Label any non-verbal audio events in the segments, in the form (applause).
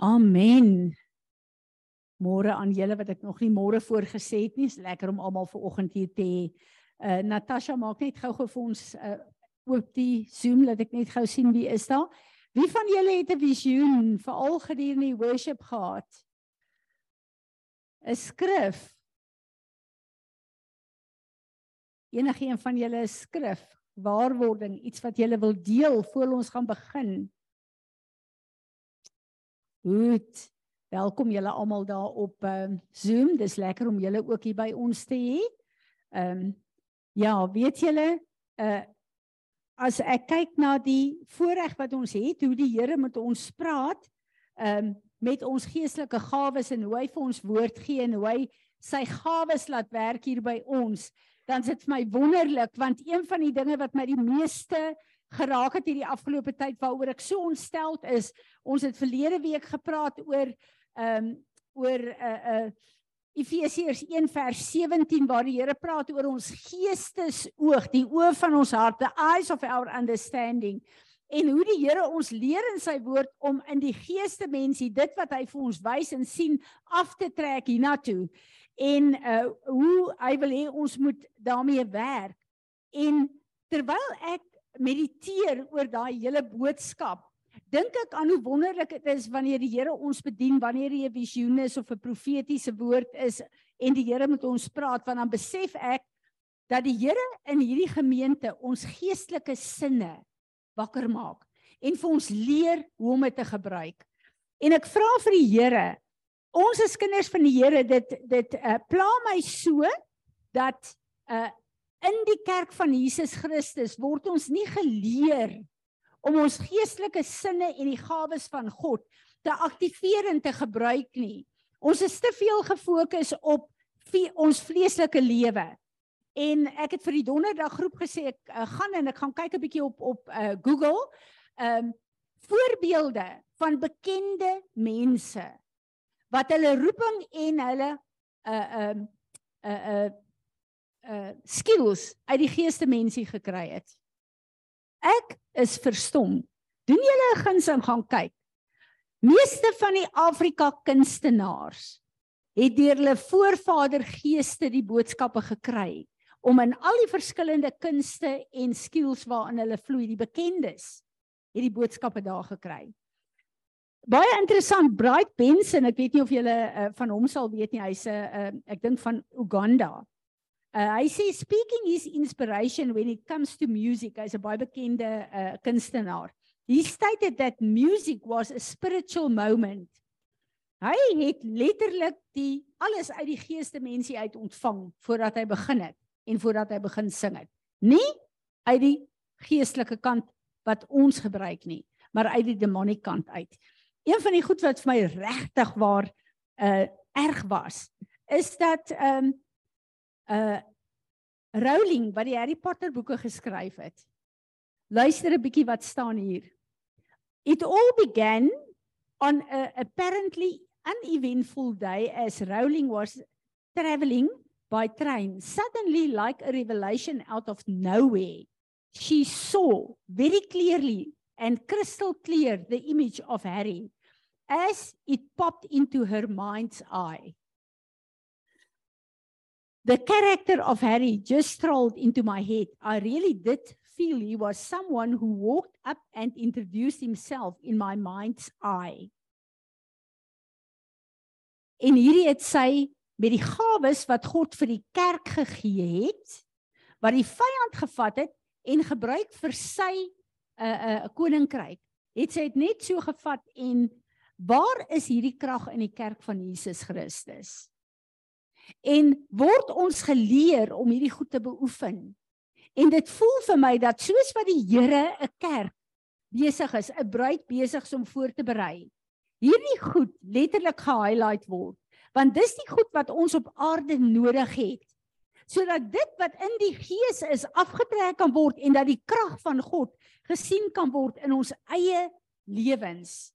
Amen. Môre aan julle wat ek nog nie môre voorgesê het nie. Dis lekker om almal vanoggend hier te hê. Uh Natasha maak net gou-gou vir ons uh oop die Zoom laat ek net gou sien wie is daar. Wie van julle het 'n visioen veral gedurende die worship gehad? 'n Skrif. Enige een van julle 'n skrif, waarwording, iets wat julle wil deel voor ons gaan begin? Goed. Welkom julle almal daar op uh, Zoom. Dis lekker om julle ook hier by ons te hê. Ehm um, ja, weet julle, uh as ek kyk na die voorreg wat ons het, hoe die Here met ons praat, ehm um, met ons geestelike gawes en hoe hy vir ons woord gee en hoe hy sy gawes laat werk hier by ons, dan is dit vir my wonderlik want een van die dinge wat my die meeste geraak het hierdie afgelope tyd waaroor ek so ontsteld is. Ons het verlede week gepraat oor ehm um, oor 'n uh, eh, 'n uh, eh, Efesiërs 1 vers 17 waar die Here praat oor ons geestesoog, die oë van ons hart, the eyes of our understanding. En hoe die Here ons leer in sy woord om in die geeste mensie dit wat hy vir ons wys en sien af te trek hiernatoe. En uh hoe hy wil hê ons moet daarmee werk. En terwyl ek mediteer oor daai hele boodskap, dink ek aan hoe wonderlik dit is wanneer die Here ons bedien, wanneer hy 'n visioen is of 'n profetiese woord is en die Here met ons praat, want dan besef ek dat die Here in hierdie gemeente ons geestelike sinne wakker maak en vir ons leer hoe om dit te gebruik. En ek vra vir die Here, ons as kinders van die Here, dit dit uh, pla my so dat uh in die kerk van Jesus Christus word ons nie geleer om ons geestelike sinne en die gawes van God te aktiveer en te gebruik nie. Ons is te veel gefokus op ons vleeslike lewe. En ek het vir die donderdag groep gesê ek uh, gaan en ek gaan kyk 'n bietjie op op uh, Google. Ehm um, voorbeelde van bekende mense wat hulle roeping en hulle uh ehm uh, uh uh skills uit die geeste mensie gekry het. Ek is verstom. Doen julle 'n guns en gaan kyk. Meeste van die Afrika kunstenaars het deur hulle voorvader geeste die boodskappe gekry om in al die verskillende kunste en skills waarin hulle vloei, die bekendes, het die boodskappe daar gekry. Baie interessant, Bright Benson, ek weet nie of julle uh, van hom sal weet nie, hy's 'n uh, ek dink van Uganda. Uh, hy sê speaking his inspiration when it comes to music as 'n baie bekende uh, kunstenaar. He stated that music was a spiritual moment. Hy het letterlik die alles uit die geeste mensie uit ontvang voordat hy begin het en voordat hy begin sing het. Nie uit die geestelike kant wat ons gebruik nie, maar uit die demoniese kant uit. Een van die goed wat vir my regtig waar uh erg was, is dat ehm um, uh Rowling wat die Harry Potter boeke geskryf het. Luister 'n bietjie wat staan hier. It all began on a apparently uneventful day as Rowling was travelling by train. Suddenly like a revelation out of nowhere, she saw very clearly and crystal clear the image of Harry as it popped into her mind's eye. The character of Harry just strolled into my head. I really did feel he was someone who walked up and introduced himself in my mind's eye. En hierdie het sy met die gawes wat God vir die kerk gegee het, wat die vyand gevat het en gebruik vir sy 'n uh, 'n uh, koninkryk. Het sy dit net so gevat en waar is hierdie krag in die kerk van Jesus Christus? En word ons geleer om hierdie goed te beoefen. En dit voel vir my dat soos wat die Here 'n kerk besig is, 'n bruid besig is om voor te berei. Hierdie goed letterlik ge-highlight word, want dis die goed wat ons op aarde nodig het. Sodat dit wat in die gees is afgetrek kan word en dat die krag van God gesien kan word in ons eie lewens.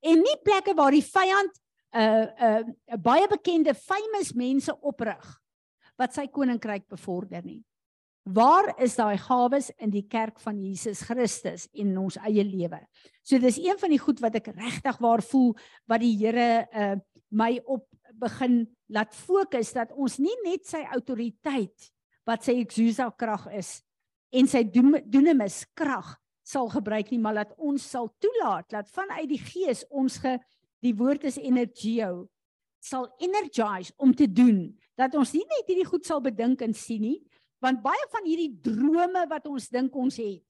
En nie plekke waar die vyand uh, uh, baie bekende famous mense oprig wat sy koninkryk bevorder nie. Waar is daai gawes in die kerk van Jesus Christus in ons eie lewe? So dis een van die goed wat ek regtig waar voel wat die Here uh my op begin laat fokus dat ons nie net sy autoriteit wat sy exousia krag is en sy dunamis krag sal gebruik nie, maar laat ons sal toelaat dat vanuit die gees ons ge die woord is energio. Sal energize om te doen dat ons nie net hierdie goed sal bedink en sien nie want baie van hierdie drome wat ons dink ons het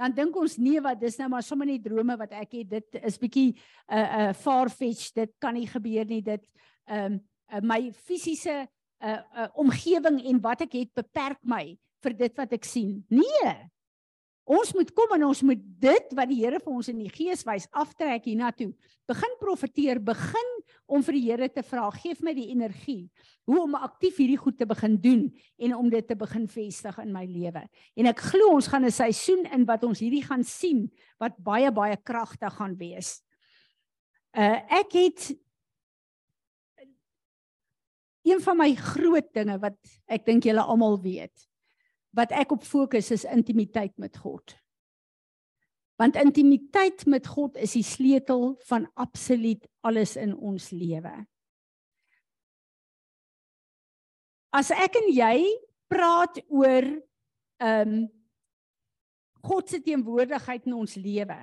dan dink ons nee wat dis nou maar sommer net drome wat ek het. Dit is bietjie 'n uh, 'n uh, farfetch dit kan nie gebeur nie. Dit ehm um, uh, my fisiese uh, uh, omgewing en wat ek het beperk my vir dit wat ek sien. Nee Ons moet kom en ons moet dit wat die Here vir ons in die gees wys aftrek hiernatoe. Begin profeteer, begin om vir die Here te vra, gee my die energie hoe om aktief hierdie goed te begin doen en om dit te begin vestig in my lewe. En ek glo ons gaan 'n seisoen in wat ons hierdie gaan sien wat baie baie kragtig gaan wees. Uh ek het een van my groot dinge wat ek dink julle almal weet wat ek op fokus is intimiteit met God. Want intimiteit met God is die sleutel van absoluut alles in ons lewe. As ek en jy praat oor ehm um, God se teenwoordigheid in ons lewe,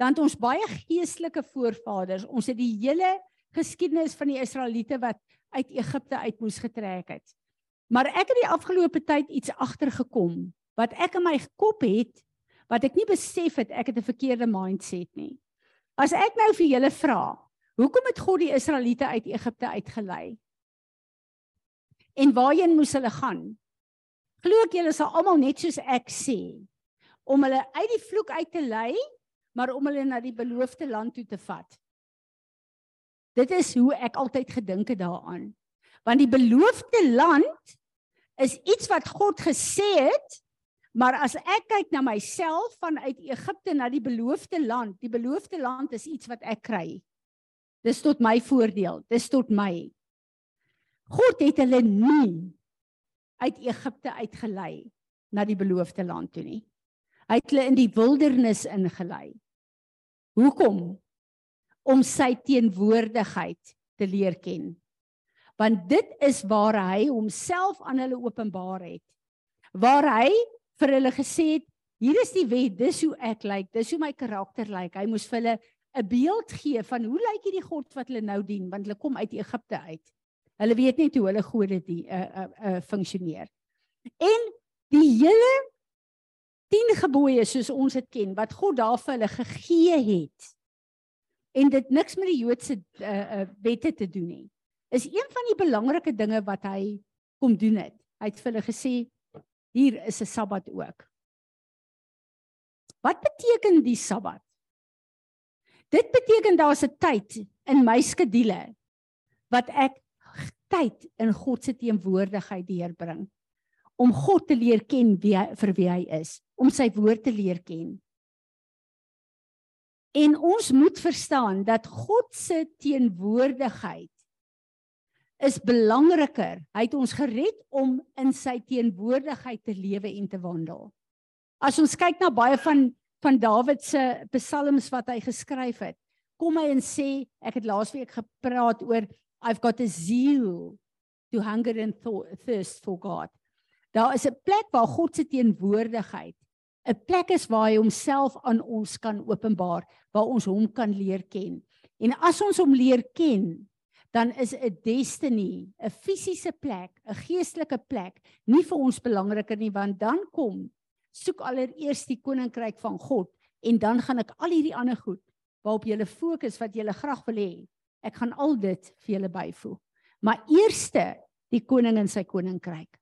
dan het ons baie geestelike voorvaders. Ons het die hele geskiedenis van die Israeliete wat uit Egipte uit moes getrek het. Maar ek het die afgelope tyd iets agtergekom wat ek in my kop het wat ek nie besef het ek het 'n verkeerde mindset nie. As ek nou vir julle vra, hoekom het God die Israeliete uit Egipte uitgelei? En waarheen moes hulle gaan? Glo ek julle sal almal net soos ek sê om hulle uit die vloek uit te lei, maar om hulle na die beloofde land toe te vat. Dit is hoe ek altyd gedink het daaraan. Want die beloofde land is iets wat God gesê het, maar as ek kyk na myself vanuit Egipte na die beloofde land, die beloofde land is iets wat ek kry. Dis tot my voordeel, dis tot my. God het hulle nie uit Egipte uitgelei na die beloofde land toe nie. Hy het hulle in die wildernis ingelei. Hoekom? Om sy teenwoordigheid te leer ken want dit is waar hy homself aan hulle openbaar het. Waar hy vir hulle gesê het, hier is die wet, dis hoe ek lyk, dis hoe my karakter lyk. Hy moes vir hulle 'n beeld gee van hoe lyk hierdie God wat hulle nou dien, want hulle kom uit Egipte uit. Hulle weet net hoe hulle gode die uh uh, uh funksioneer. En die hele 10 gebooie soos ons dit ken wat God daar vir hulle gegee het. En dit niks met die Joodse uh, uh wette te doen nie is een van die belangrike dinge wat hy kom doen het. Hy het vir hulle gesê hier is 'n Sabbat ook. Wat beteken die Sabbat? Dit beteken daar's 'n tyd in my skedule wat ek tyd in God se teenwoordigheid deurbring om God te leer ken wie hy, vir wie hy is, om sy woord te leer ken. En ons moet verstaan dat God se teenwoordigheid is belangriker. Hy het ons gered om in sy teenwoordigheid te lewe en te wandel. As ons kyk na baie van van Dawid se psalms wat hy geskryf het, kom hy en sê, ek het laasweek gepraat oor I've got a zeal to hunger and thirst for God. Daar is 'n plek waar God se teenwoordigheid 'n plek is waar hy homself aan ons kan openbaar, waar ons hom kan leer ken. En as ons hom leer ken, dan is 'n destiny, 'n fisiese plek, 'n geestelike plek nie vir ons belangriker nie want dan kom soek allereers die koninkryk van God en dan gaan ek al hierdie ander goed waarop jy fokus wat jy graag wil hê. Ek gaan al dit vir julle byvoeg. Maar eerste die koning en sy koninkryk.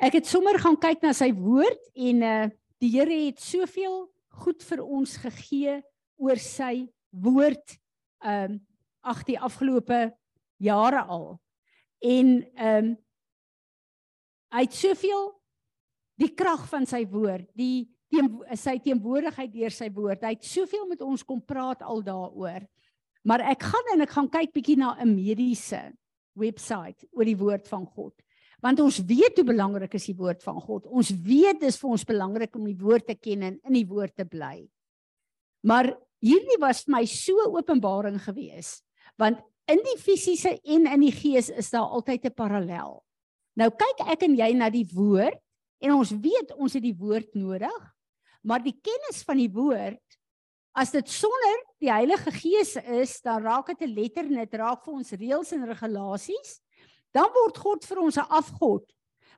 Ek het sommer gaan kyk na sy woord en uh die Here het soveel goed vir ons gegee oor sy woord. Um ag die afgelope jare al. En ehm um, hy het soveel die krag van sy woord, die teen, sy teenwoordigheid deur sy woord. Hy het soveel met ons kom praat al daaroor. Maar ek gaan en ek gaan kyk bietjie na 'n mediese webwerf oor die woord van God. Want ons weet hoe belangrik is die woord van God. Ons weet dis vir ons belangrik om die woord te ken en in die woord te bly. Maar hierdie was vir my so openbaring gewees want in die fisiese en in die gees is daar altyd 'n parallel. Nou kyk ek en jy na die woord en ons weet ons het die woord nodig, maar die kennis van die woord as dit sonder die Heilige Gees is, dan raak dit 'n letter en dit raak vir ons reëls en regulasies. Dan word God vir ons 'n afgod.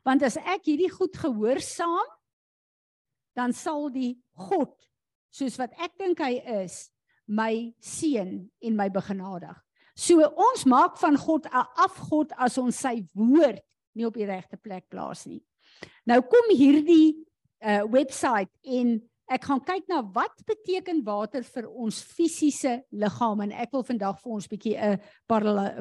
Want as ek hierdie goed gehoorsaam, dan sal die God soos wat ek dink hy is, my seën en my begenadig. So ons maak van God 'n afgod as ons sy woord nie op die regte plek plaas nie. Nou kom hierdie uh webwerf en ek gaan kyk na wat beteken water vir ons fisiese liggaam en ek wil vandag vir ons bietjie 'n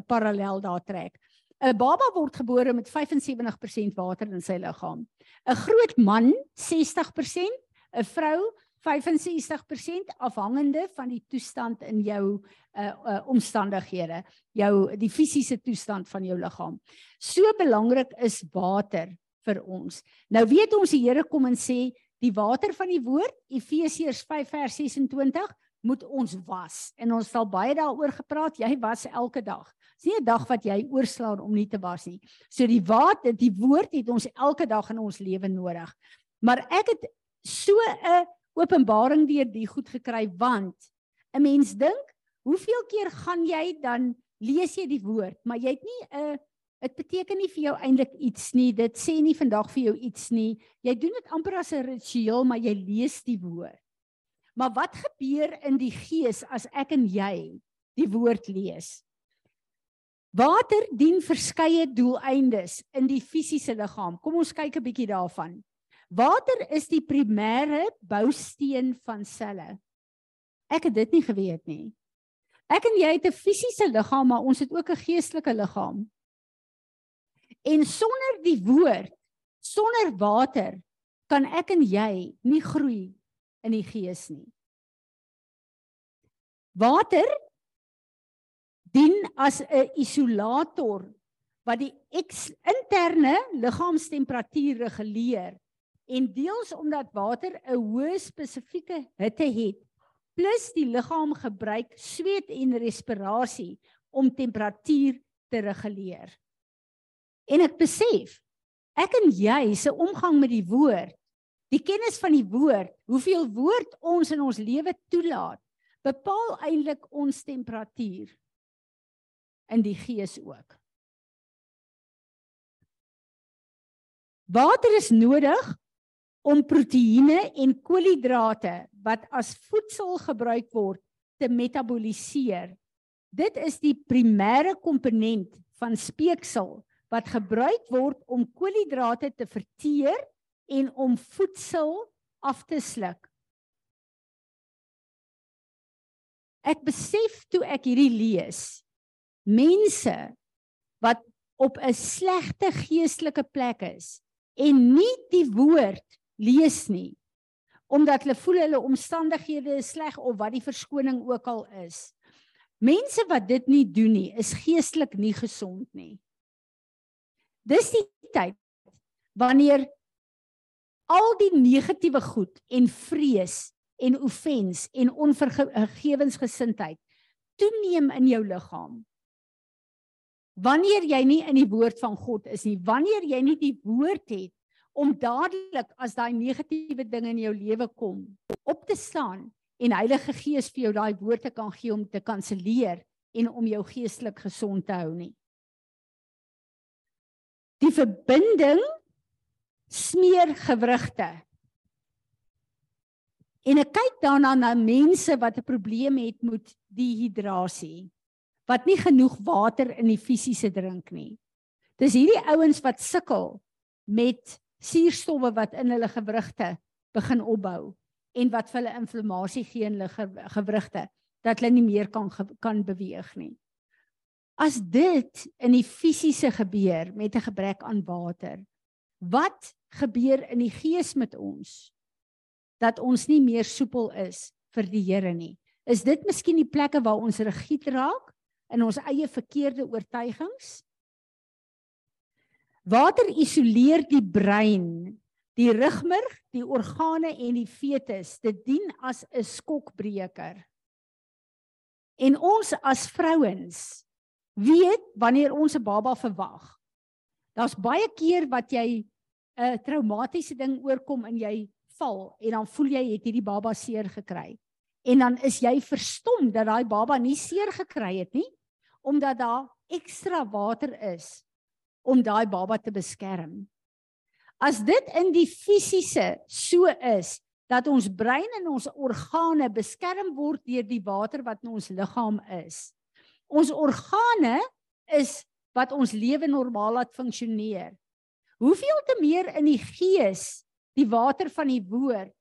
parallel daar trek. 'n Baba word gebore met 75% water in sy liggaam. 'n Groot man 60%, 'n vrou 65% afhangende van die toestand in jou uh, uh omstandighede, jou die fisiese toestand van jou liggaam. So belangrik is water vir ons. Nou weet ons die Here kom en sê die water van die woord Efesiërs 5 vers 26 moet ons was en ons sal baie daaroor gepraat jy was elke dag. Dis nie 'n dag wat jy oorslaan om nie te was nie. So die water, die woord het ons elke dag in ons lewe nodig. Maar ek het so 'n openbaring deur die goed gekry want 'n mens dink hoeveel keer gaan jy dan lees jy die woord maar jy het nie 'n dit beteken nie vir jou eintlik iets nie dit sê nie vandag vir jou iets nie. Jy doen dit amper as 'n ritueel maar jy lees die woord. Maar wat gebeur in die gees as ek en jy die woord lees? Water dien verskeie doeleindes in die fisiese liggaam kom ons kyk 'n bietjie daarvan Water is die primêre bousteen van selle. Ek het dit nie geweet nie. Ek en jy het 'n fisiese liggaam, maar ons het ook 'n geestelike liggaam. En sonder die woord, sonder water, kan ek en jy nie groei in die gees nie. Water dien as 'n isolator wat die interne liggaamstemperatuur reguleer en deels omdat water 'n hoë spesifieke hitte het plus die liggaam gebruik sweet en respirasie om temperatuur te reguleer. En ek besef ek en jy se omgang met die woord, die kennis van die woord, hoeveel woord ons in ons lewe toelaat, bepaal eintlik ons temperatuur in die gees ook. Water is nodig om proteïene en koolhidrate wat as voedsel gebruik word te metaboliseer. Dit is die primêre komponent van speeksel wat gebruik word om koolhidrate te verteer en om voedsel af te sluk. Ek besef toe ek hierdie lees, mense wat op 'n slegte geestelike plek is en nie die woord lees nie omdat hulle voel hulle omstandighede is sleg of wat die verskoning ook al is. Mense wat dit nie doen nie, is geestelik nie gesond nie. Dis die tyd wanneer al die negatiewe goed en vrees en offens en onvergewensgesindheid toeneem in jou liggaam. Wanneer jy nie in die woord van God is nie, wanneer jy nie die woord het om dadelik as daai negatiewe dinge in jou lewe kom op te staan en Heilige Gees vir jou daai woorde kan gee om te kanselleer en om jou geestelik gesond te hou nie. Die verbinding smeer gewrigte. En ek kyk daarna na mense wat 'n probleem het met dehydrasie, wat nie genoeg water in die fisiese drink nie. Dis hierdie ouens wat sukkel met suurstowwe wat in hulle gewrigte begin opbou en wat vir hulle inflammasie gee in hulle gewrigte dat hulle nie meer kan kan beweeg nie. As dit in die fisiese gebeur met 'n gebrek aan water, wat gebeur in die gees met ons dat ons nie meer soepel is vir die Here nie? Is dit miskien die plekke waar ons regiet raak in ons eie verkeerde oortuigings? Water isoleer die brein, die rugmerg, die organe en die fetus. Dit dien as 'n skokbreker. En ons as vrouens weet wanneer ons 'n baba verwag. Daar's baie keer wat jy 'n traumatiese ding oorkom en jy val en dan voel jy het hierdie baba seer gekry. En dan is jy verstom dat daai baba nie seer gekry het nie omdat daar ekstra water is om daai baba te beskerm. As dit in die fisiese so is dat ons brein en ons organe beskerm word deur die water wat in ons liggaam is. Ons organe is wat ons lewe normaal laat funksioneer. Hoeveel te meer in die gees, die water van die woord.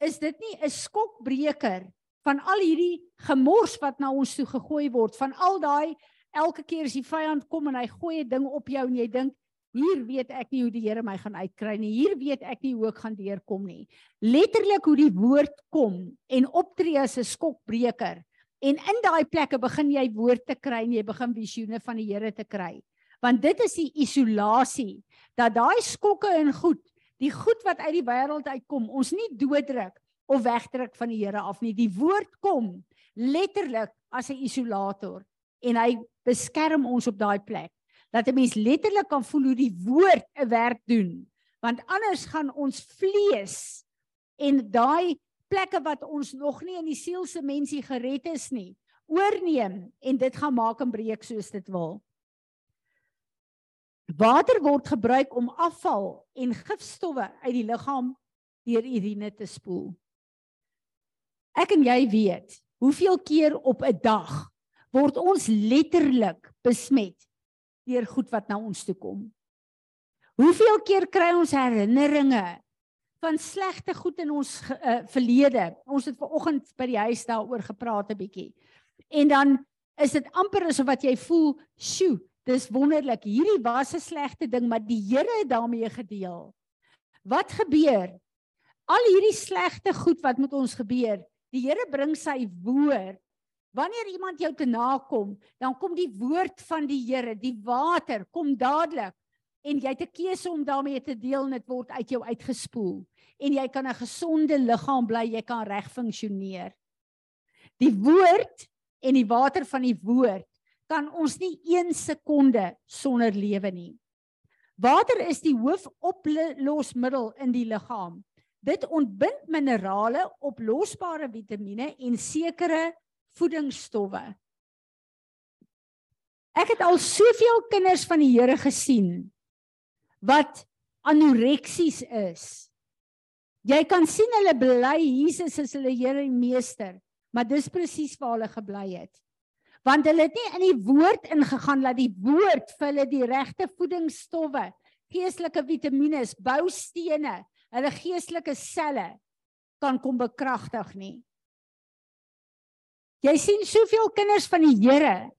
Is dit nie 'n skokbreker van al hierdie gemors wat na ons toe gegooi word van al daai elke keer as die vyand kom en hy gooi 'n ding op jou en jy dink hier weet ek nie hoe die Here my gaan uitkry nie. Hier weet ek nie hoe ek gaan deurkom nie. Letterlik hoe die woord kom en optree as 'n skokbreker. En in daai plekke begin jy woord te kry en jy begin visioene van die Here te kry. Want dit is die isolasie dat daai skokke en goed, die goed wat uit die wêreld uitkom, ons nie dooddruk of wegdruk van die Here af nie. Die woord kom letterlik as 'n isolator en hy beskerm ons op daai plek. Dat 'n mens letterlik kan voel hoe die woord 'n werk doen. Want anders gaan ons vlees en daai plekke wat ons nog nie in die siel se mensie gered is nie oorneem en dit gaan maak en breek soos dit wil. Water word gebruik om afval en gifstowwe uit die liggaam deur urine te spoel. Ek en jy weet hoeveel keer op 'n dag word ons letterlik besmet deur goed wat na ons toe kom. Hoeveel keer kry ons herinneringe van slegte goed in ons uh, verlede? Ons het vanoggend by die huis daaroor gepraat 'n bietjie. En dan is dit amper asof wat jy voel, "Sjoe, dis wonderlik. Hierdie was 'n slegte ding, maar die Here het daarmee gedeel." Wat gebeur? Al hierdie slegte goed wat met ons gebeur, die Here bring sy woord Wanneer iemand jou te nakom, dan kom die woord van die Here, die water kom dadelik en jy het 'n keuse om daarmee te deel en dit word uit jou uitgespoel en jy kan 'n gesonde liggaam bly, jy kan reg funksioneer. Die woord en die water van die woord kan ons nie 1 sekonde sonder lewe nie. Water is die hoofoplosmiddel in die liggaam. Dit ontbind minerale, oplosbare vitamiene en sekere voedingsstowwe. Ek het al soveel kinders van die Here gesien wat anoreksies is. Jy kan sien hulle bely Jesus is hulle Here en Meester, maar dis presies waar hulle gebly het. Want hulle het nie in die woord ingegaan dat die woord vir hulle die regte voedingsstowwe, geestelike vitamiene, boustene, hulle geestelike selle kan kom bekragtig nie. Jy sien soveel kinders van die Here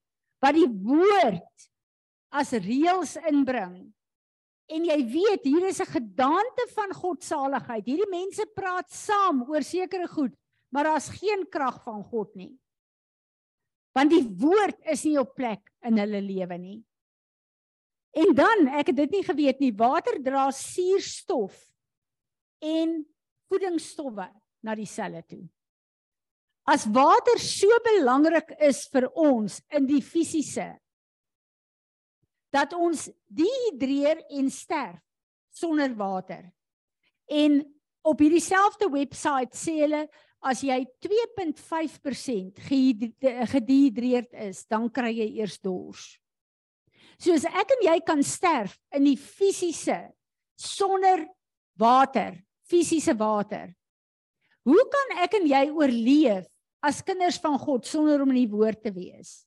wat die woord as reëls inbring. En jy weet, hier is 'n gedaante van God saligheid. Hierdie mense praat saam oor sekere goed, maar daar's geen krag van God nie. Want die woord is nie op plek in hulle lewe nie. En dan, ek het dit nie geweet nie, water dra suurstof en voedingsstowwe na die selle toe. As water so belangrik is vir ons in die fisiese dat ons dehydreer en sterf sonder water. En op hierdie selfde webwerf sê hulle as jy 2.5% gedehydreerd is, dan kry jy eers dors. So as ek en jy kan sterf in die fisiese sonder water, fisiese water. Hoe kan ek en jy oorleef as kinders van God sonder om in die woord te wees.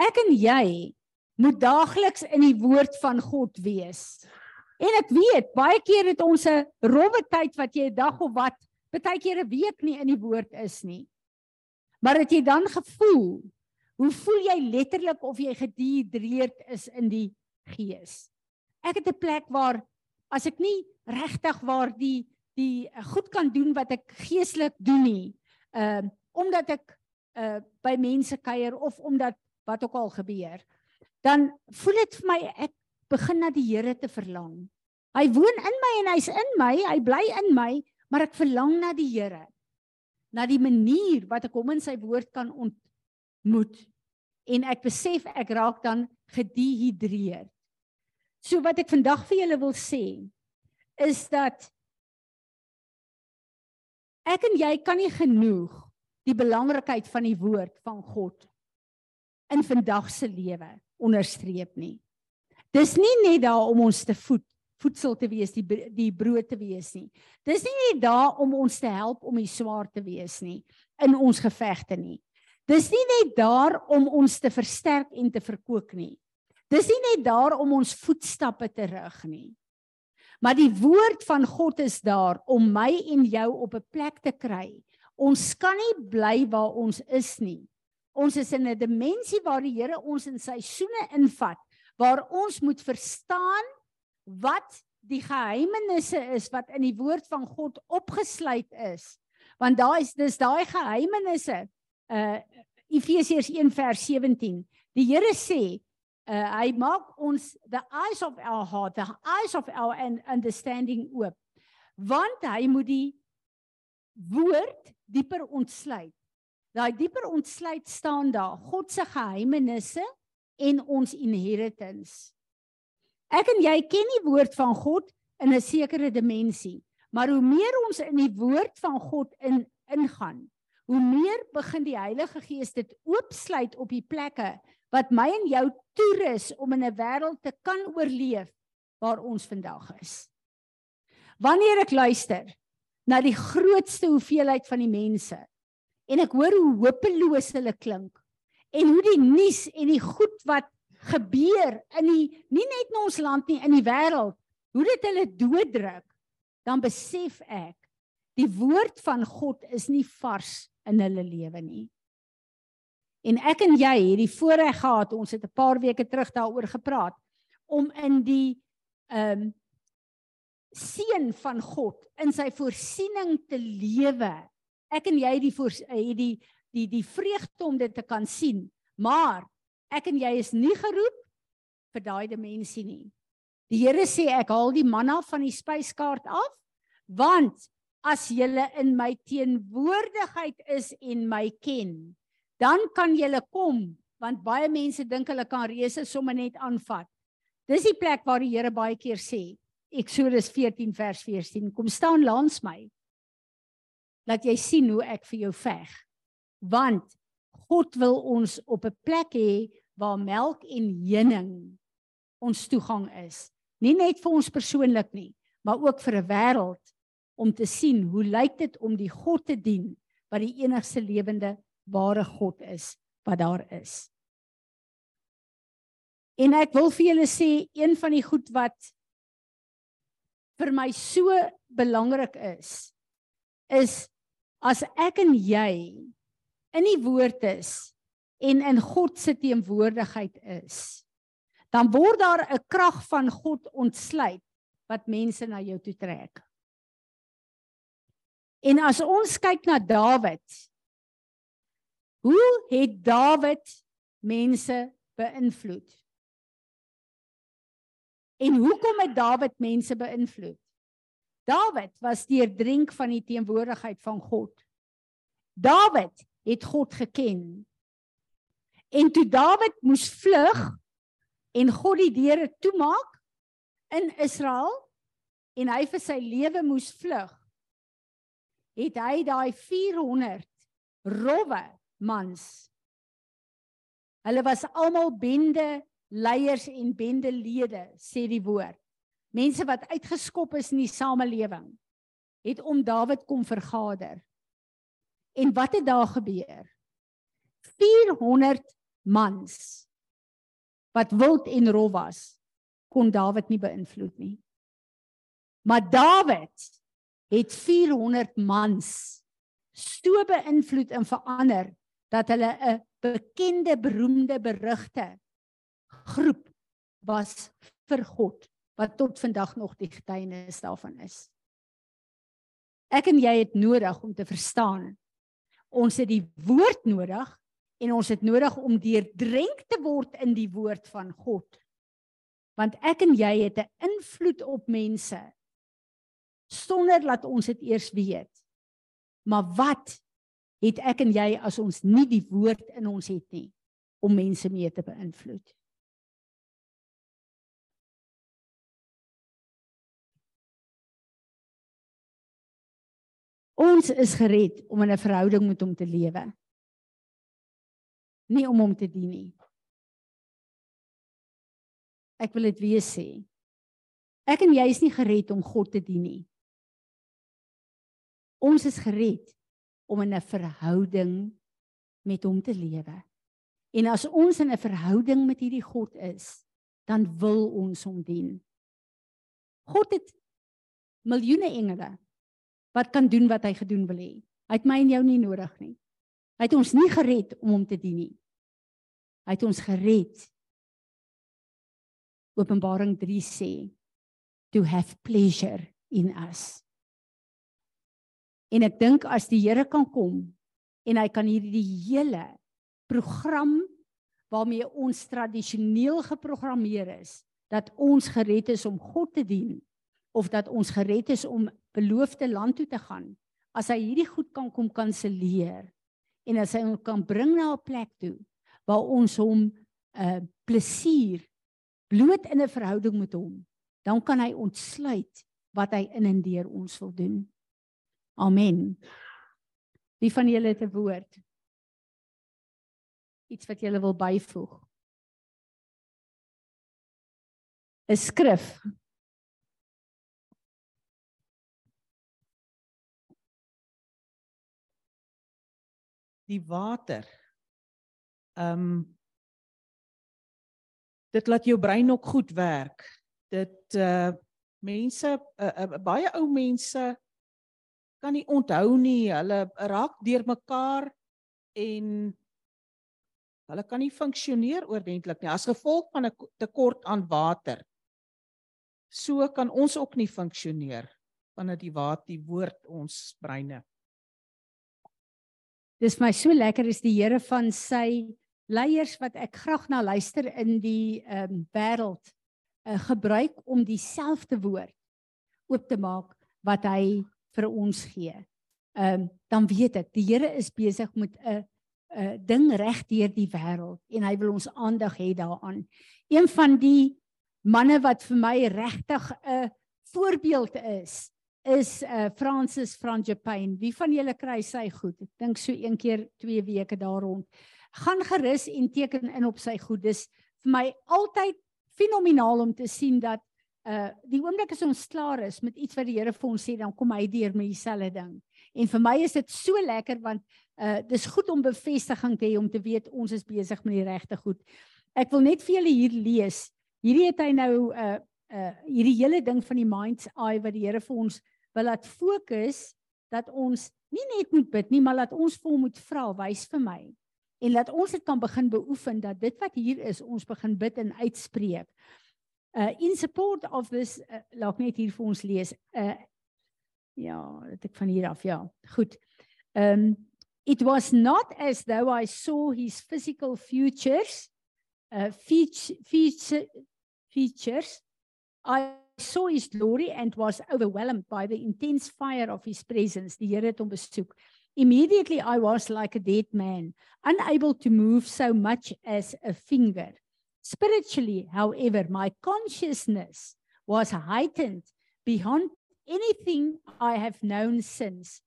Ek en jy moet daagliks in die woord van God wees. En ek weet, baie keer het ons 'n rowwe tyd wat jy 'n dag of wat, baie keer 'n week nie in die woord is nie. Maar het jy dan gevoel, hoe voel jy letterlik of jy gedehydreerd is in die gees? Ek het 'n plek waar as ek nie regtig waar die die goed kan doen wat ek geestelik doen nie, ehm uh, omdat ek uh by mense kuier of omdat wat ook al gebeur dan voel dit vir my ek begin na die Here te verlang. Hy woon in my en hy's in my, hy bly in my, maar ek verlang na die Here. Na die manier wat ek hom in sy woord kan ontmoet. En ek besef ek raak dan gedehidreer. So wat ek vandag vir julle wil sê is dat ek en jy kan nie genoeg die belangrikheid van die woord van God in vandag se lewe onderstreep nie. Dis nie net daar om ons te voed, voedsel te wees, die die brood te wees nie. Dis nie net daar om ons te help om die swaar te wees nie in ons gevegte nie. Dis nie net daar om ons te versterk en te verkoop nie. Dis nie net daar om ons voetstappe te rig nie. Maar die woord van God is daar om my en jou op 'n plek te kry. Ons kan nie bly waar ons is nie. Ons is in 'n dimensie waar die Here ons in seisoene invat waar ons moet verstaan wat die geheimenisse is wat in die woord van God opgesluit is. Want daar is dis daai geheimenisse. Uh Efesiërs 1 vers 17. Die Here sê, uh hy maak ons the eyes of our heart, the eyes of our understanding oop. Want hy moet die woord dieper ontsluit. Daai dieper ontsluit staan daar God se geheimenisse en ons inheritance. Ek en jy ken die woord van God in 'n sekere dimensie, maar hoe meer ons in die woord van God in ingaan, hoe meer begin die Heilige Gees dit oopsluit op die plekke wat my en jou toerus om in 'n wêreld te kan oorleef waar ons vandag is. Wanneer ek luister na die grootste hoeveelheid van die mense en ek hoor hoe hopeloos hulle klink en hoe die nuus en die goed wat gebeur in die nie net in ons land nie in die wêreld hoe dit hulle dooddruk dan besef ek die woord van God is nie vars in hulle lewe nie en ek en jy het die voorreg gehad ons het 'n paar weke terug daaroor gepraat om in die ehm um, seën van God in sy voorsiening te lewe ek en jy die voor, het die die die vreugde om dit te kan sien maar Ek en jy is nie geroep vir daai dimensie nie. Die Here sê ek haal die manna van die spyskaart af want as jy in my teenwoordigheid is en my ken, dan kan jy kom want baie mense dink hulle kan reëse sommer net aanvat. Dis die plek waar die Here baie keer sê Eksodus 14 vers 14 kom staan langs my. Laat jy sien hoe ek vir jou veg. Want God wil ons op 'n plek hê waar melk en heuning ons toegang is. Nie net vir ons persoonlik nie, maar ook vir 'n wêreld om te sien hoe lyk dit om die God te dien wat die enigste lewende ware God is wat daar is. En ek wil vir julle sê een van die goed wat vir my so belangrik is is as ek en jy in die woord is en in God se teenwoordigheid is, dan word daar 'n krag van God ontsluit wat mense na jou toe trek. En as ons kyk na Dawid, hoe het Dawid mense beïnvloed? En hoekom het Dawid mense beïnvloed? Dawid was deur drink van die teenwoordigheid van God. Dawid het God geken. En toe Dawid moes vlug en God die deure toemaak in Israel en hy vir sy lewe moes vlug, het hy daai 400 rowwe mans. Hulle was almal bende leiers en bende lede, sê die woord. Mense wat uitgeskop is in die samelewing het om Dawid kom vergader. En wat het daar gebeur? 400 mans wat wild en rof was kon Dawid nie beïnvloed nie. Maar Dawid het 400 mans so beïnvloed en verander dat hulle 'n bekende beroemde berigte groep was vir God wat tot vandag nog die getuienis daarvan is. Ek en jy het nodig om te verstaan. Ons het die woord nodig en ons het nodig om deurdrenk te word in die woord van God. Want ek en jy het 'n invloed op mense sonder dat ons dit eers weet. Maar wat het ek en jy as ons nie die woord in ons het nie om mense mee te beïnvloed? Ons is gered om in 'n verhouding met hom te lewe. Nie om hom te dien nie. Ek wil dit weer sê. Ek en jy is nie gered om God te dien nie. Ons is gered om in 'n verhouding met hom te lewe. En as ons in 'n verhouding met hierdie God is, dan wil ons hom dien. God het miljoene engele wat kan doen wat hy gedoen wil hê. Hy het my en jou nie nodig nie. Hy het ons nie gered om hom te dien nie. Hy het ons gered. Openbaring 3 sê to have pleasure in us. En ek dink as die Here kan kom en hy kan hierdie hele program waarmee ons tradisioneel geprogrammeer is dat ons gered is om God te dien of dat ons gered is om beloofde land toe te gaan as hy hierdie goed kan kom kanselleer en as hy ons kan bring na 'n plek toe waar ons hom 'n uh, plesier bloot in 'n verhouding met hom dan kan hy ontsluit wat hy in en deur ons wil doen amen wie van julle het 'n woord iets wat julle wil byvoeg 'n skrif die water. Ehm um, dit laat jou brein ook goed werk. Dit uh mense uh, uh, baie ou mense kan nie onthou nie. Hulle raak deurmekaar en hulle kan nie funksioneer oordentlik nie as gevolg van 'n tekort aan water. So kan ons ook nie funksioneer wanneer die water die woord ons breine Dis my so lekker is die Here van sy leiers wat ek graag na luister in die ehm um, wêreld uh, gebruik om dieselfde woord oop te maak wat hy vir ons gee. Ehm um, dan weet ek die Here is besig met 'n 'n ding reg deur die wêreld en hy wil ons aandag hê daaraan. Een van die manne wat vir my regtig 'n voorbeeld is, is uh Francis Franjepain. Wie van julle kry sy goed? Ek dink so een keer 2 weke daar rond. Gaan gerus en teken in op sy goed. Dis vir my altyd fenomenaal om te sien dat uh die oomblik as ons klaar is met iets wat die Here vir ons sê, dan kom hy deur met dieselfde ding. En vir my is dit so lekker want uh dis goed om bevestiging te hê om te weet ons is besig met die regte goed. Ek wil net vir julle hier lees. Hierdie het hy nou uh uh hierdie hele ding van die mind's eye wat die Here vir ons wil laat fokus dat ons nie net moet bid nie, maar laat ons vir hom moet vra, wys vir my. En laat ons dit kan begin beoefen dat dit wat hier is, ons begin bid en uitspreek. Uh in support of this uh, laat net hier vir ons lees. Uh ja, dit ek van hier af, ja. Goed. Um it was not as though I saw his physical futures uh feature, feature features I saw his glory and was overwhelmed by the intense fire of his presence. Die Here het hom besoek. Immediately I was like a dead man, unable to move so much as a finger. Spiritually, however, my consciousness was heightened beyond anything I have known since.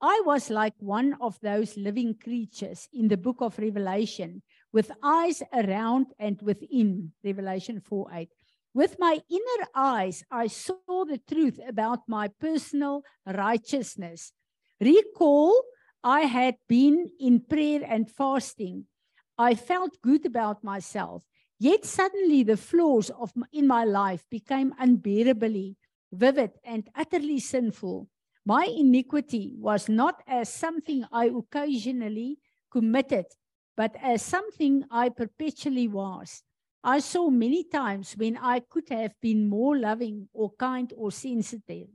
I was like one of those living creatures in the book of Revelation with eyes around and within, Revelation 4 8. With my inner eyes, I saw the truth about my personal righteousness. Recall, I had been in prayer and fasting. I felt good about myself. Yet suddenly the flaws of in my life became unbearably vivid and utterly sinful. My iniquity was not as something I occasionally committed, but as something I perpetually was. I saw many times when I could have been more loving or kind or sensitive.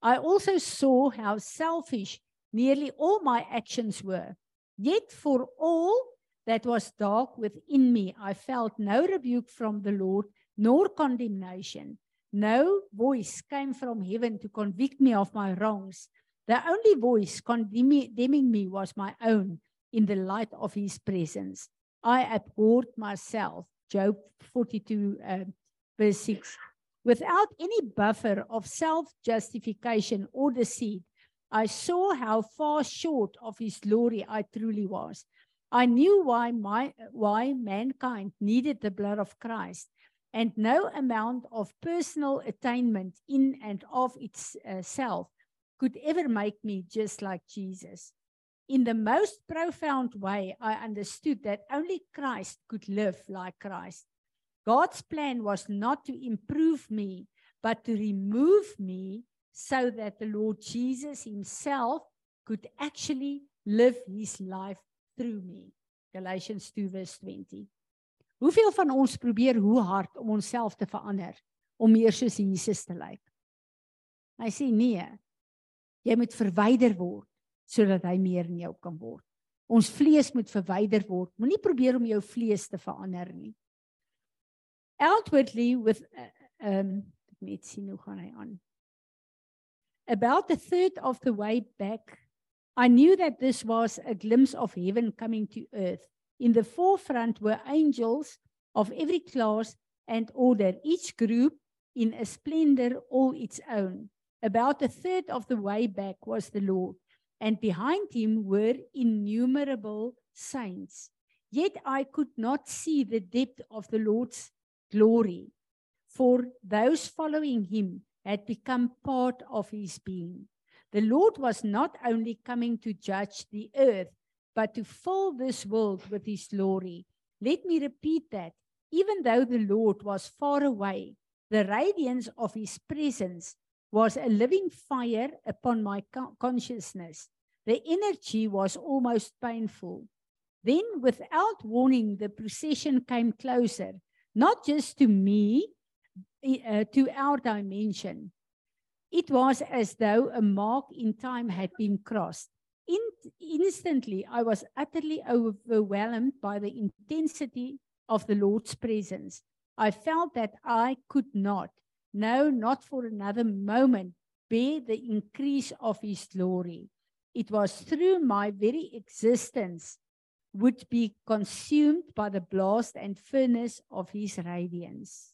I also saw how selfish nearly all my actions were. Yet, for all that was dark within me, I felt no rebuke from the Lord, nor condemnation. No voice came from heaven to convict me of my wrongs. The only voice condemning me was my own in the light of his presence. I abhorred myself. Job 42, uh, verse 6. Without any buffer of self justification or deceit, I saw how far short of his glory I truly was. I knew why, my, why mankind needed the blood of Christ, and no amount of personal attainment in and of itself could ever make me just like Jesus. In the most profound way, I understood that only Christ could live like Christ. God's plan was not to improve me, but to remove me so that the Lord Jesus himself could actually live his life through me. Galatians 2 verse 20. Hoeveel van ons probeer hoe hard om onsself te verander om meer soos Jesus te lyk? Hy sê nee. Jy moet verwyder word sodat hy meer in jou kan word. Ons vlees moet verwyder word. Moenie probeer om jou vlees te verander nie. Outwardly with uh, um net sien hoe gaan hy aan. About the third of the way back, I knew that this was a glimpse of heaven coming to earth. In the forefront were angels of every class and order, each group in a splendor all its own. About a third of the way back was the Lord, and behind him were innumerable saints. Yet I could not see the depth of the Lord's glory, for those following him had become part of his being. The Lord was not only coming to judge the earth, but to fill this world with his glory. Let me repeat that. Even though the Lord was far away, the radiance of his presence was a living fire upon my consciousness. The energy was almost painful. Then, without warning, the procession came closer, not just to me, uh, to our dimension. It was as though a mark in time had been crossed. In, instantly, I was utterly overwhelmed by the intensity of the Lord's presence. I felt that I could not, no, not for another moment, bear the increase of His glory. It was through my very existence would be consumed by the blast and furnace of His radiance.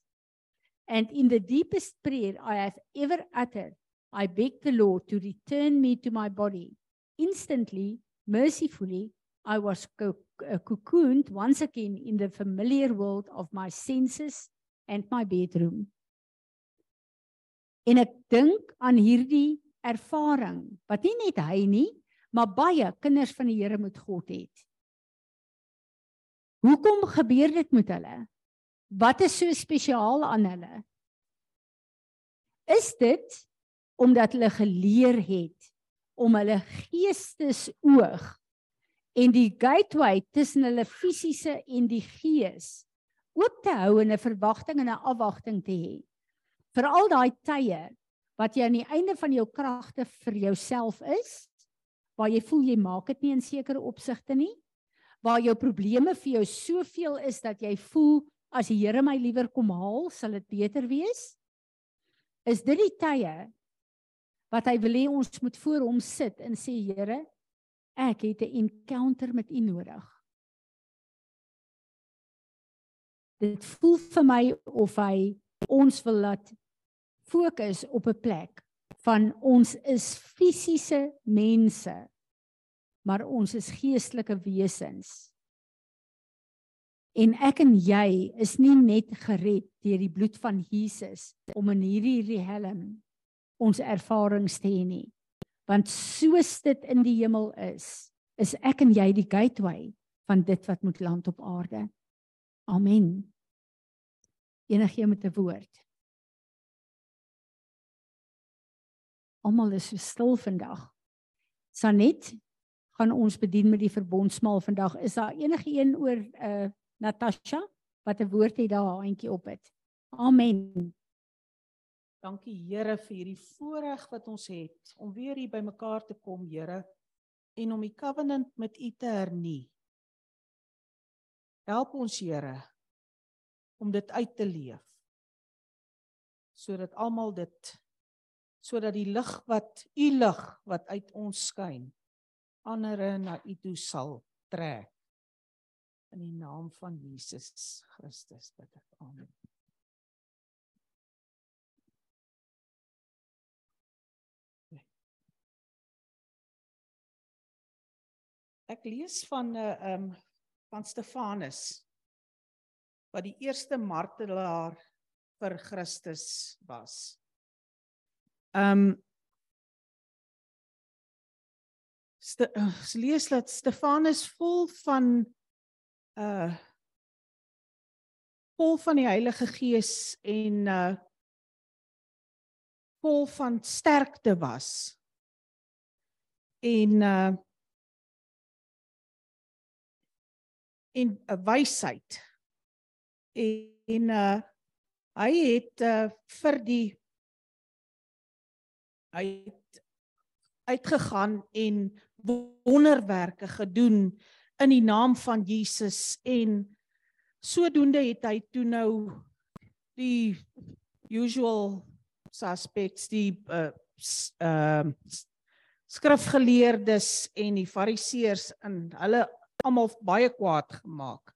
And in the deepest prayer I have ever uttered, I beg the Lord to return me to my body. Instantly, mercifully, I was co uh, cocooned once again in the familiar world of my senses and my bedroom. En ek dink aan hierdie ervaring wat nie net hy nie, maar baie kinders van die Here met God het. Hoekom gebeur dit met hulle? Wat is so spesiaal aan hulle? Is dit omdat hulle geleer het om hulle geestesoog en die gateway tussen hulle fisiese en die gees oop te hou en 'n verwagting en 'n afwagting te hê. Vir al daai tye wat jy aan die einde van jou kragte vir jouself is, waar jy voel jy maak dit nie in sekere opsigte nie, waar jou probleme vir jou soveel is dat jy voel as die Here my liewer kom haal, sal dit beter wees. Is dit die tye wat hy wil hê ons moet voor hom sit en sê Here, ek het 'n encounter met U nodig. Dit voel vir my of hy ons wil laat fokus op 'n plek van ons is fisiese mense maar ons is geestelike wesens En ek en jy is nie net gered deur die bloed van Jesus om in hierdie riem ons ervarings te hê nie. Want soos dit in die hemel is, is ek en jy die gateway van dit wat moet land op aarde. Amen. Enige met 'n woord. Almal is so stil vandag. Sanet gaan ons bedien met die verbondsmaal vandag. Is daar enige een oor 'n uh, eh, Natasha wat 'n woord het daar handjie op het. Amen. Dankie Here vir hierdie voorreg wat ons het om weer hier bymekaar te kom, Here, en om die covenant met U te hernie. Help ons, Here, om dit uit te leef. sodat almal dit sodat die lig wat u lig wat uit ons skyn ander na u toe sal trek in die naam van Jesus Christus bid ek amen Ek lees van 'n uh, eh, um van Stefanus wat die eerste martelaar vir Christus was. Um Ste uh, lees dat Stefanus vol van uh vol van die Heilige Gees en uh vol van sterkte was. En uh en uh, wysheid. En, en uh hy het uh vir die hy het uitgegaan en wonderwerke gedoen in die naam van Jesus en sodoende het hy toe nou die usual suspects die uh uh skrifgeleerdes en die fariseërs in hulle almal baie kwaad gemaak.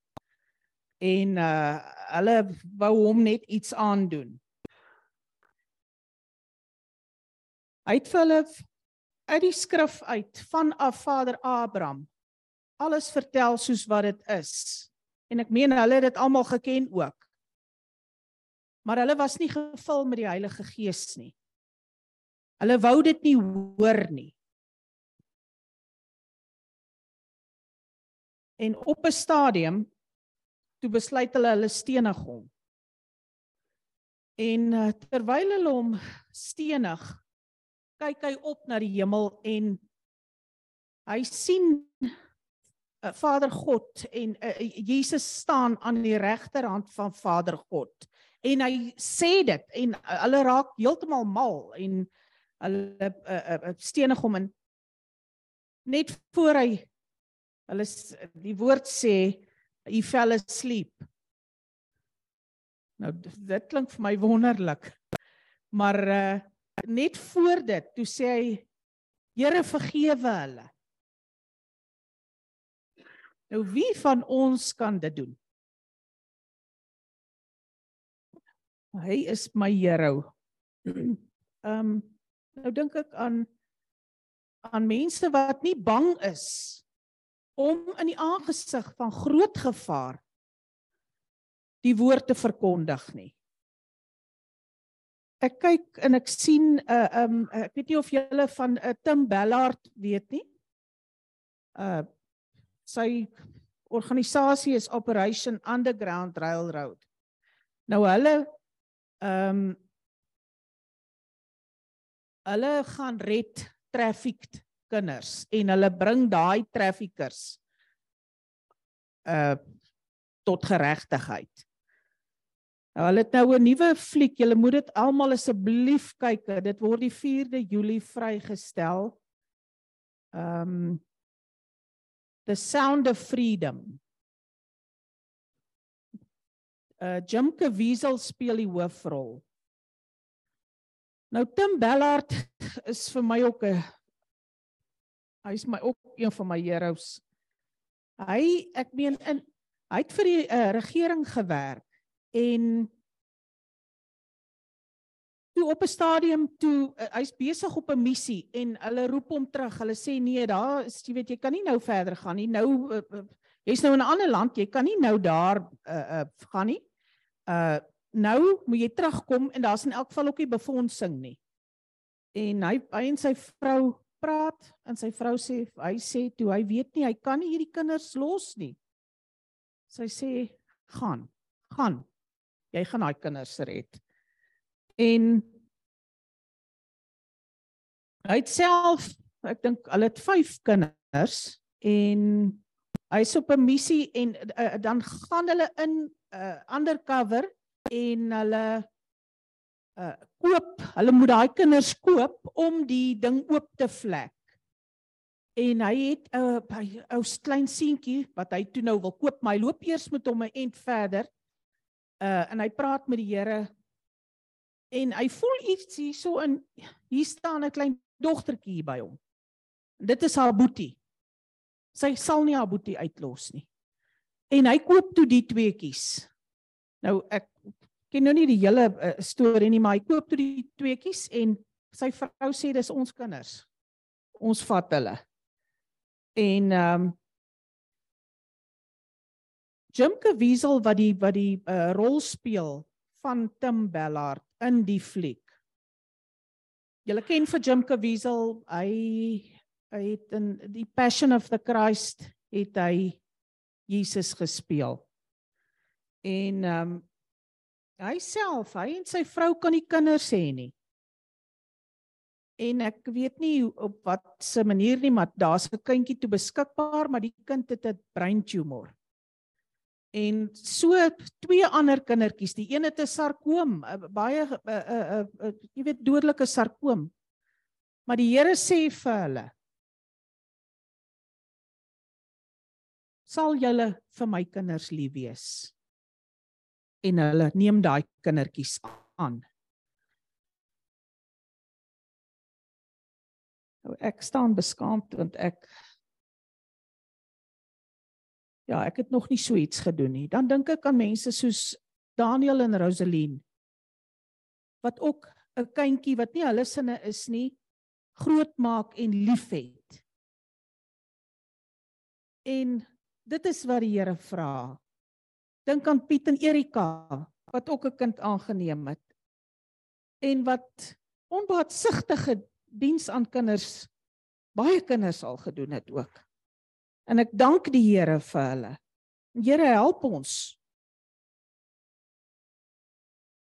En uh hulle wou hom net iets aandoen. Hy het vir hulle uit die skrif uit van af Vader Abraham alles vertel soos wat dit is. En ek meen hulle het dit almal geken ook. Maar hulle was nie gevul met die Heilige Gees nie. Hulle wou dit nie hoor nie. En op 'n stadium toe besluit hulle hulle stenig hom. En uh, terwyl hulle hom stenig, kyk hy op na die hemel en hy sien uh, Vader God en uh, Jesus staan aan die regterhand van Vader God. En hy sê dit en uh, hulle raak heeltemal mal en hulle uh, uh, stenig hom in net voor hy hulle die woord sê he fell asleep. Nou dit klink vir my wonderlik. Maar uh, net voor dit toe sê hy Here vergewe hulle. Nou wie van ons kan dit doen? Hy is my hero. (clears throat) Ehm um, nou dink ek aan aan mense wat nie bang is om in die aangesig van groot gevaar die woord te verkondig nie. Ek kyk en ek sien 'n uh, um ek weet nie of julle van uh, Tim Ballard weet nie. Uh sy organisasie is Operation Underground Railroad. Nou hulle ehm um, hulle gaan red trafficked kinders en hulle bring daai traffickers uh tot geregtigheid. Nou hulle het nou 'n nuwe fliek. Julle moet dit almal asseblief kyk. Dit word die 4de Julie vrygestel. Ehm um, The Sound of Freedom. Uh Jim Caviezel speel die hoofrol. Nou Tim Ballard (laughs) is vir my ook 'n hy's my ook een van my heroes. Hy ek meen in hy het vir die uh, regering gewerk en toe op 'n stadium toe uh, hy's besig op 'n missie en hulle roep hom terug. Hulle sê nee, daar is jy weet jy kan nie nou verder gaan nie. Nou uh, uh, jy's nou in 'n ander land, jy kan nie nou daar uh, uh gaan nie. Uh nou moet jy terugkom en daar's in elk geval ook nie befondsing nie. En hy hy en sy vrou praat en sy vrou sê hy sê toe hy weet nie hy kan nie hierdie kinders los nie. Sy sê gaan, gaan. Jy gaan daai kinders red. En hy het self, ek dink hulle het 5 kinders en hy's op 'n missie en uh, dan gaan hulle in uh, undercover en hulle uh koop, hulle moet daai kinders koop om die ding oop te vlek. En hy het 'n uh, ou klein seentjie wat hy toe nou wil koop, maar hy loop eers met hom 'n end verder. Uh en hy praat met die Here En hy voel iets hierso in hier staan 'n klein dogtertjie hier by hom. Dit is haar boetie. Sy sal nie haar boetie uitlos nie. En hy koop toe die tweeetjies. Nou ek ken nou nie die hele uh, storie nie, maar hy koop toe die tweeetjies en sy vrou sê dis ons kinders. Ons vat hulle. En ehm um, Jim Caviezel wat die wat die uh, rol speel van Tim Ballard in die fliek. Julle ken vir Jim Caviezel, hy hy het in die Passion of the Christ het hy Jesus gespeel. En ehm um, hy self, hy en sy vrou kan nie kinders hê nie. En ek weet nie op wat se manier nie, maar daar's 'n kindjie toe beskikbaar, maar die kind het 'n breintumor en so twee ander kindertjies. Die een het 'n sarkoom baie 'n jy weet dodelike sarkoom. Maar die Here sê vir hulle sal julle vir my kinders lief wees? En hulle neem daai kindertjies aan. Nou ek staan beskaamd want ek ja, ek het nog nie so iets gedoen nie. Dan dink ek aan mense soos Daniel en Rosaline wat ook 'n kindjie wat nie hulle sinne is nie, grootmaak en liefhet. En dit is wat die Here vra. Dink aan Piet en Erika wat ook 'n kind aangeneem het en wat onbaatsigtige diens aan kinders baie kinders al gedoen het ook. En ek dank die Here vir hulle. Here help ons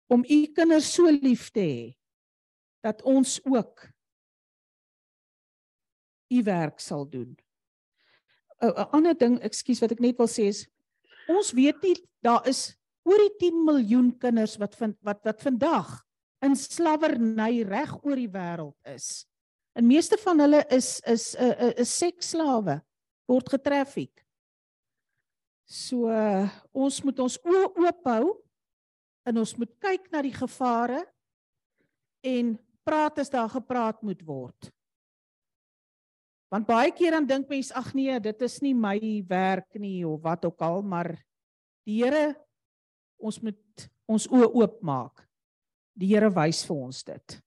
om u kinders so lief te hê dat ons ook u werk sal doen. 'n Ander ding, ekskuus wat ek net wil sê is ons weet nie daar is oor die 10 miljoen kinders wat vind, wat wat vandag in slawerny reg oor die wêreld is. En meeste van hulle is is 'n uh, 'n uh, seksslawe word getraffiek. So uh, ons moet ons oë oop hou en ons moet kyk na die gevare en praat as daar gepraat moet word. Want baie keer dan dink mense ag nee, dit is nie my werk nie of wat ook al, maar die Here ons moet ons oë oop maak. Die Here wys vir ons dit.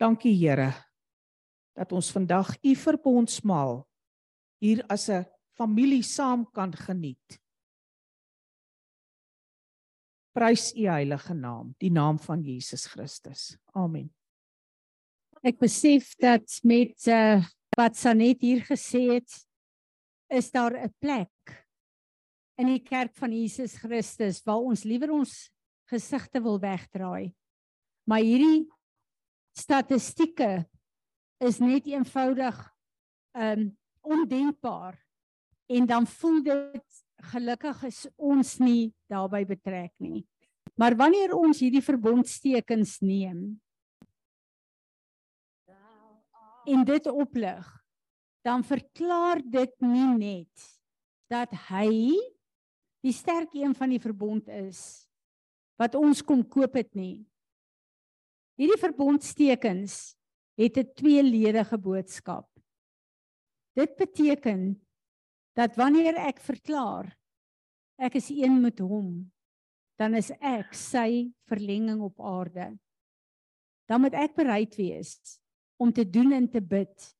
Dankie Here dat ons vandag u verbondsmaal hier as 'n familie saam kan geniet. Prys u heilige naam, die naam van Jesus Christus. Amen. Ek besef dat met uh, wat Sanet hier gesê het, is daar 'n plek in die kerk van Jesus Christus waar ons liewer ons gesigte wil wegdraai. Maar hierdie statistieke is net eenvoudig ehm um, ondenkbaar en dan voel dit gelukkig is ons nie daarbey betrek nie. Maar wanneer ons hierdie verbondstekens neem en dit oplig, dan verklaar dit nie net dat hy die sterk een van die verbond is wat ons kom koop het nie. Hierdie verbondstekens het 'n tweeledige boodskap. Dit beteken dat wanneer ek verklaar ek is een met hom, dan is ek sy verlenging op aarde. Dan moet ek bereid wees om te doen en te bid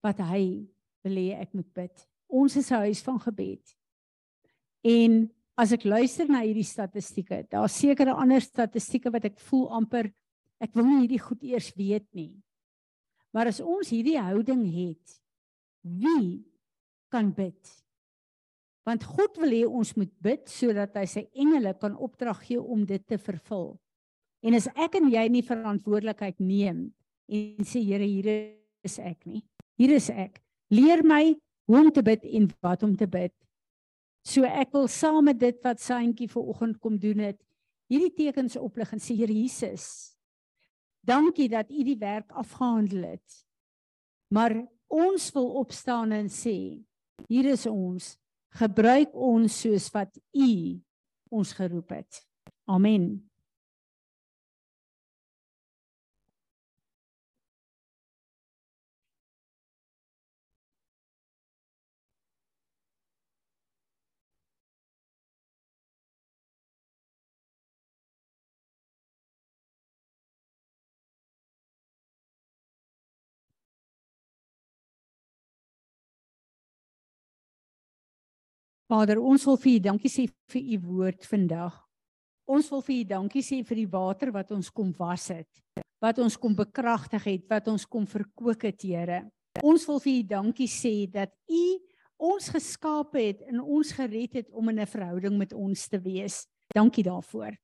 wat hy wil hê ek moet bid. Ons is 'n huis van gebed. En as ek luister na hierdie statistieke, daar's sekere ander statistieke wat ek voel amper ek wil nie hierdie goed eers weet nie. Maar as ons hierdie houding het, wie kan bid? Want God wil hê ons moet bid sodat hy sy engele kan opdrag gee om dit te vervul. En as ek en jy nie verantwoordelikheid neem en sê Here, hier is ek nie. Hier is ek. Leer my hoe om te bid en wat om te bid. So ek wil saam met dit wat Saintjie vanoggend kom doen het, hierdie tekens oplig en sê Here Jesus, dankie dat U die werk afgehandel het. Maar ons wil opstaan en sê hier is ons. Gebruik ons soos wat u ons geroep het. Amen Vader, ons wil vir U dankie sê vir U woord vandag. Ons wil vir U dankie sê vir die water wat ons kom was het, wat ons kom bekragtig het, wat ons kom verkoop het, Here. Ons wil vir U dankie sê dat U ons geskaap het en ons gered het om in 'n verhouding met ons te wees. Dankie daarvoor.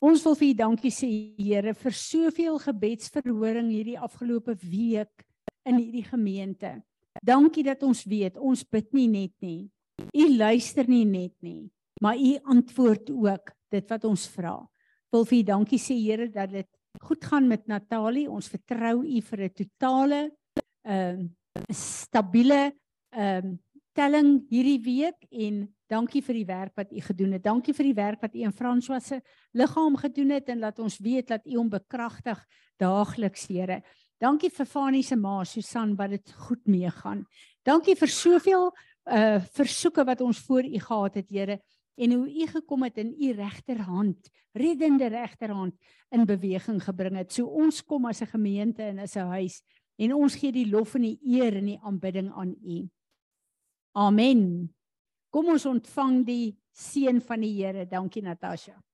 Ons wil vir U dankie sê Here vir soveel gebedsverhoring hierdie afgelope week in hierdie gemeente. Dankie dat ons weet ons bid nie net nie. U luister nie net nie, maar U antwoord ook dit wat ons vra. Wil vir U dankie sê Here dat dit goed gaan met Natalie. Ons vertrou U vir 'n totale ehm uh, stabiele ehm um, telling hierdie week en dankie vir die werk wat u gedoen het. Dankie vir die werk wat u in François se liggaam gedoen het en laat ons weet dat u hom bekragtig daagliks, Here. Dankie vir Fanie se ma Susan wat dit goed meegaan. Dankie vir soveel uh versoeke wat ons voor u gehad het, Here, en hoe u gekom het in u regterhand, reddende regterhand in beweging gebring het. So ons kom as 'n gemeente en as 'n huis en ons gee die lof en die eer en die aanbidding aan u. Amen. Kom ons ontvang die seën van die Here. Dankie Natasha.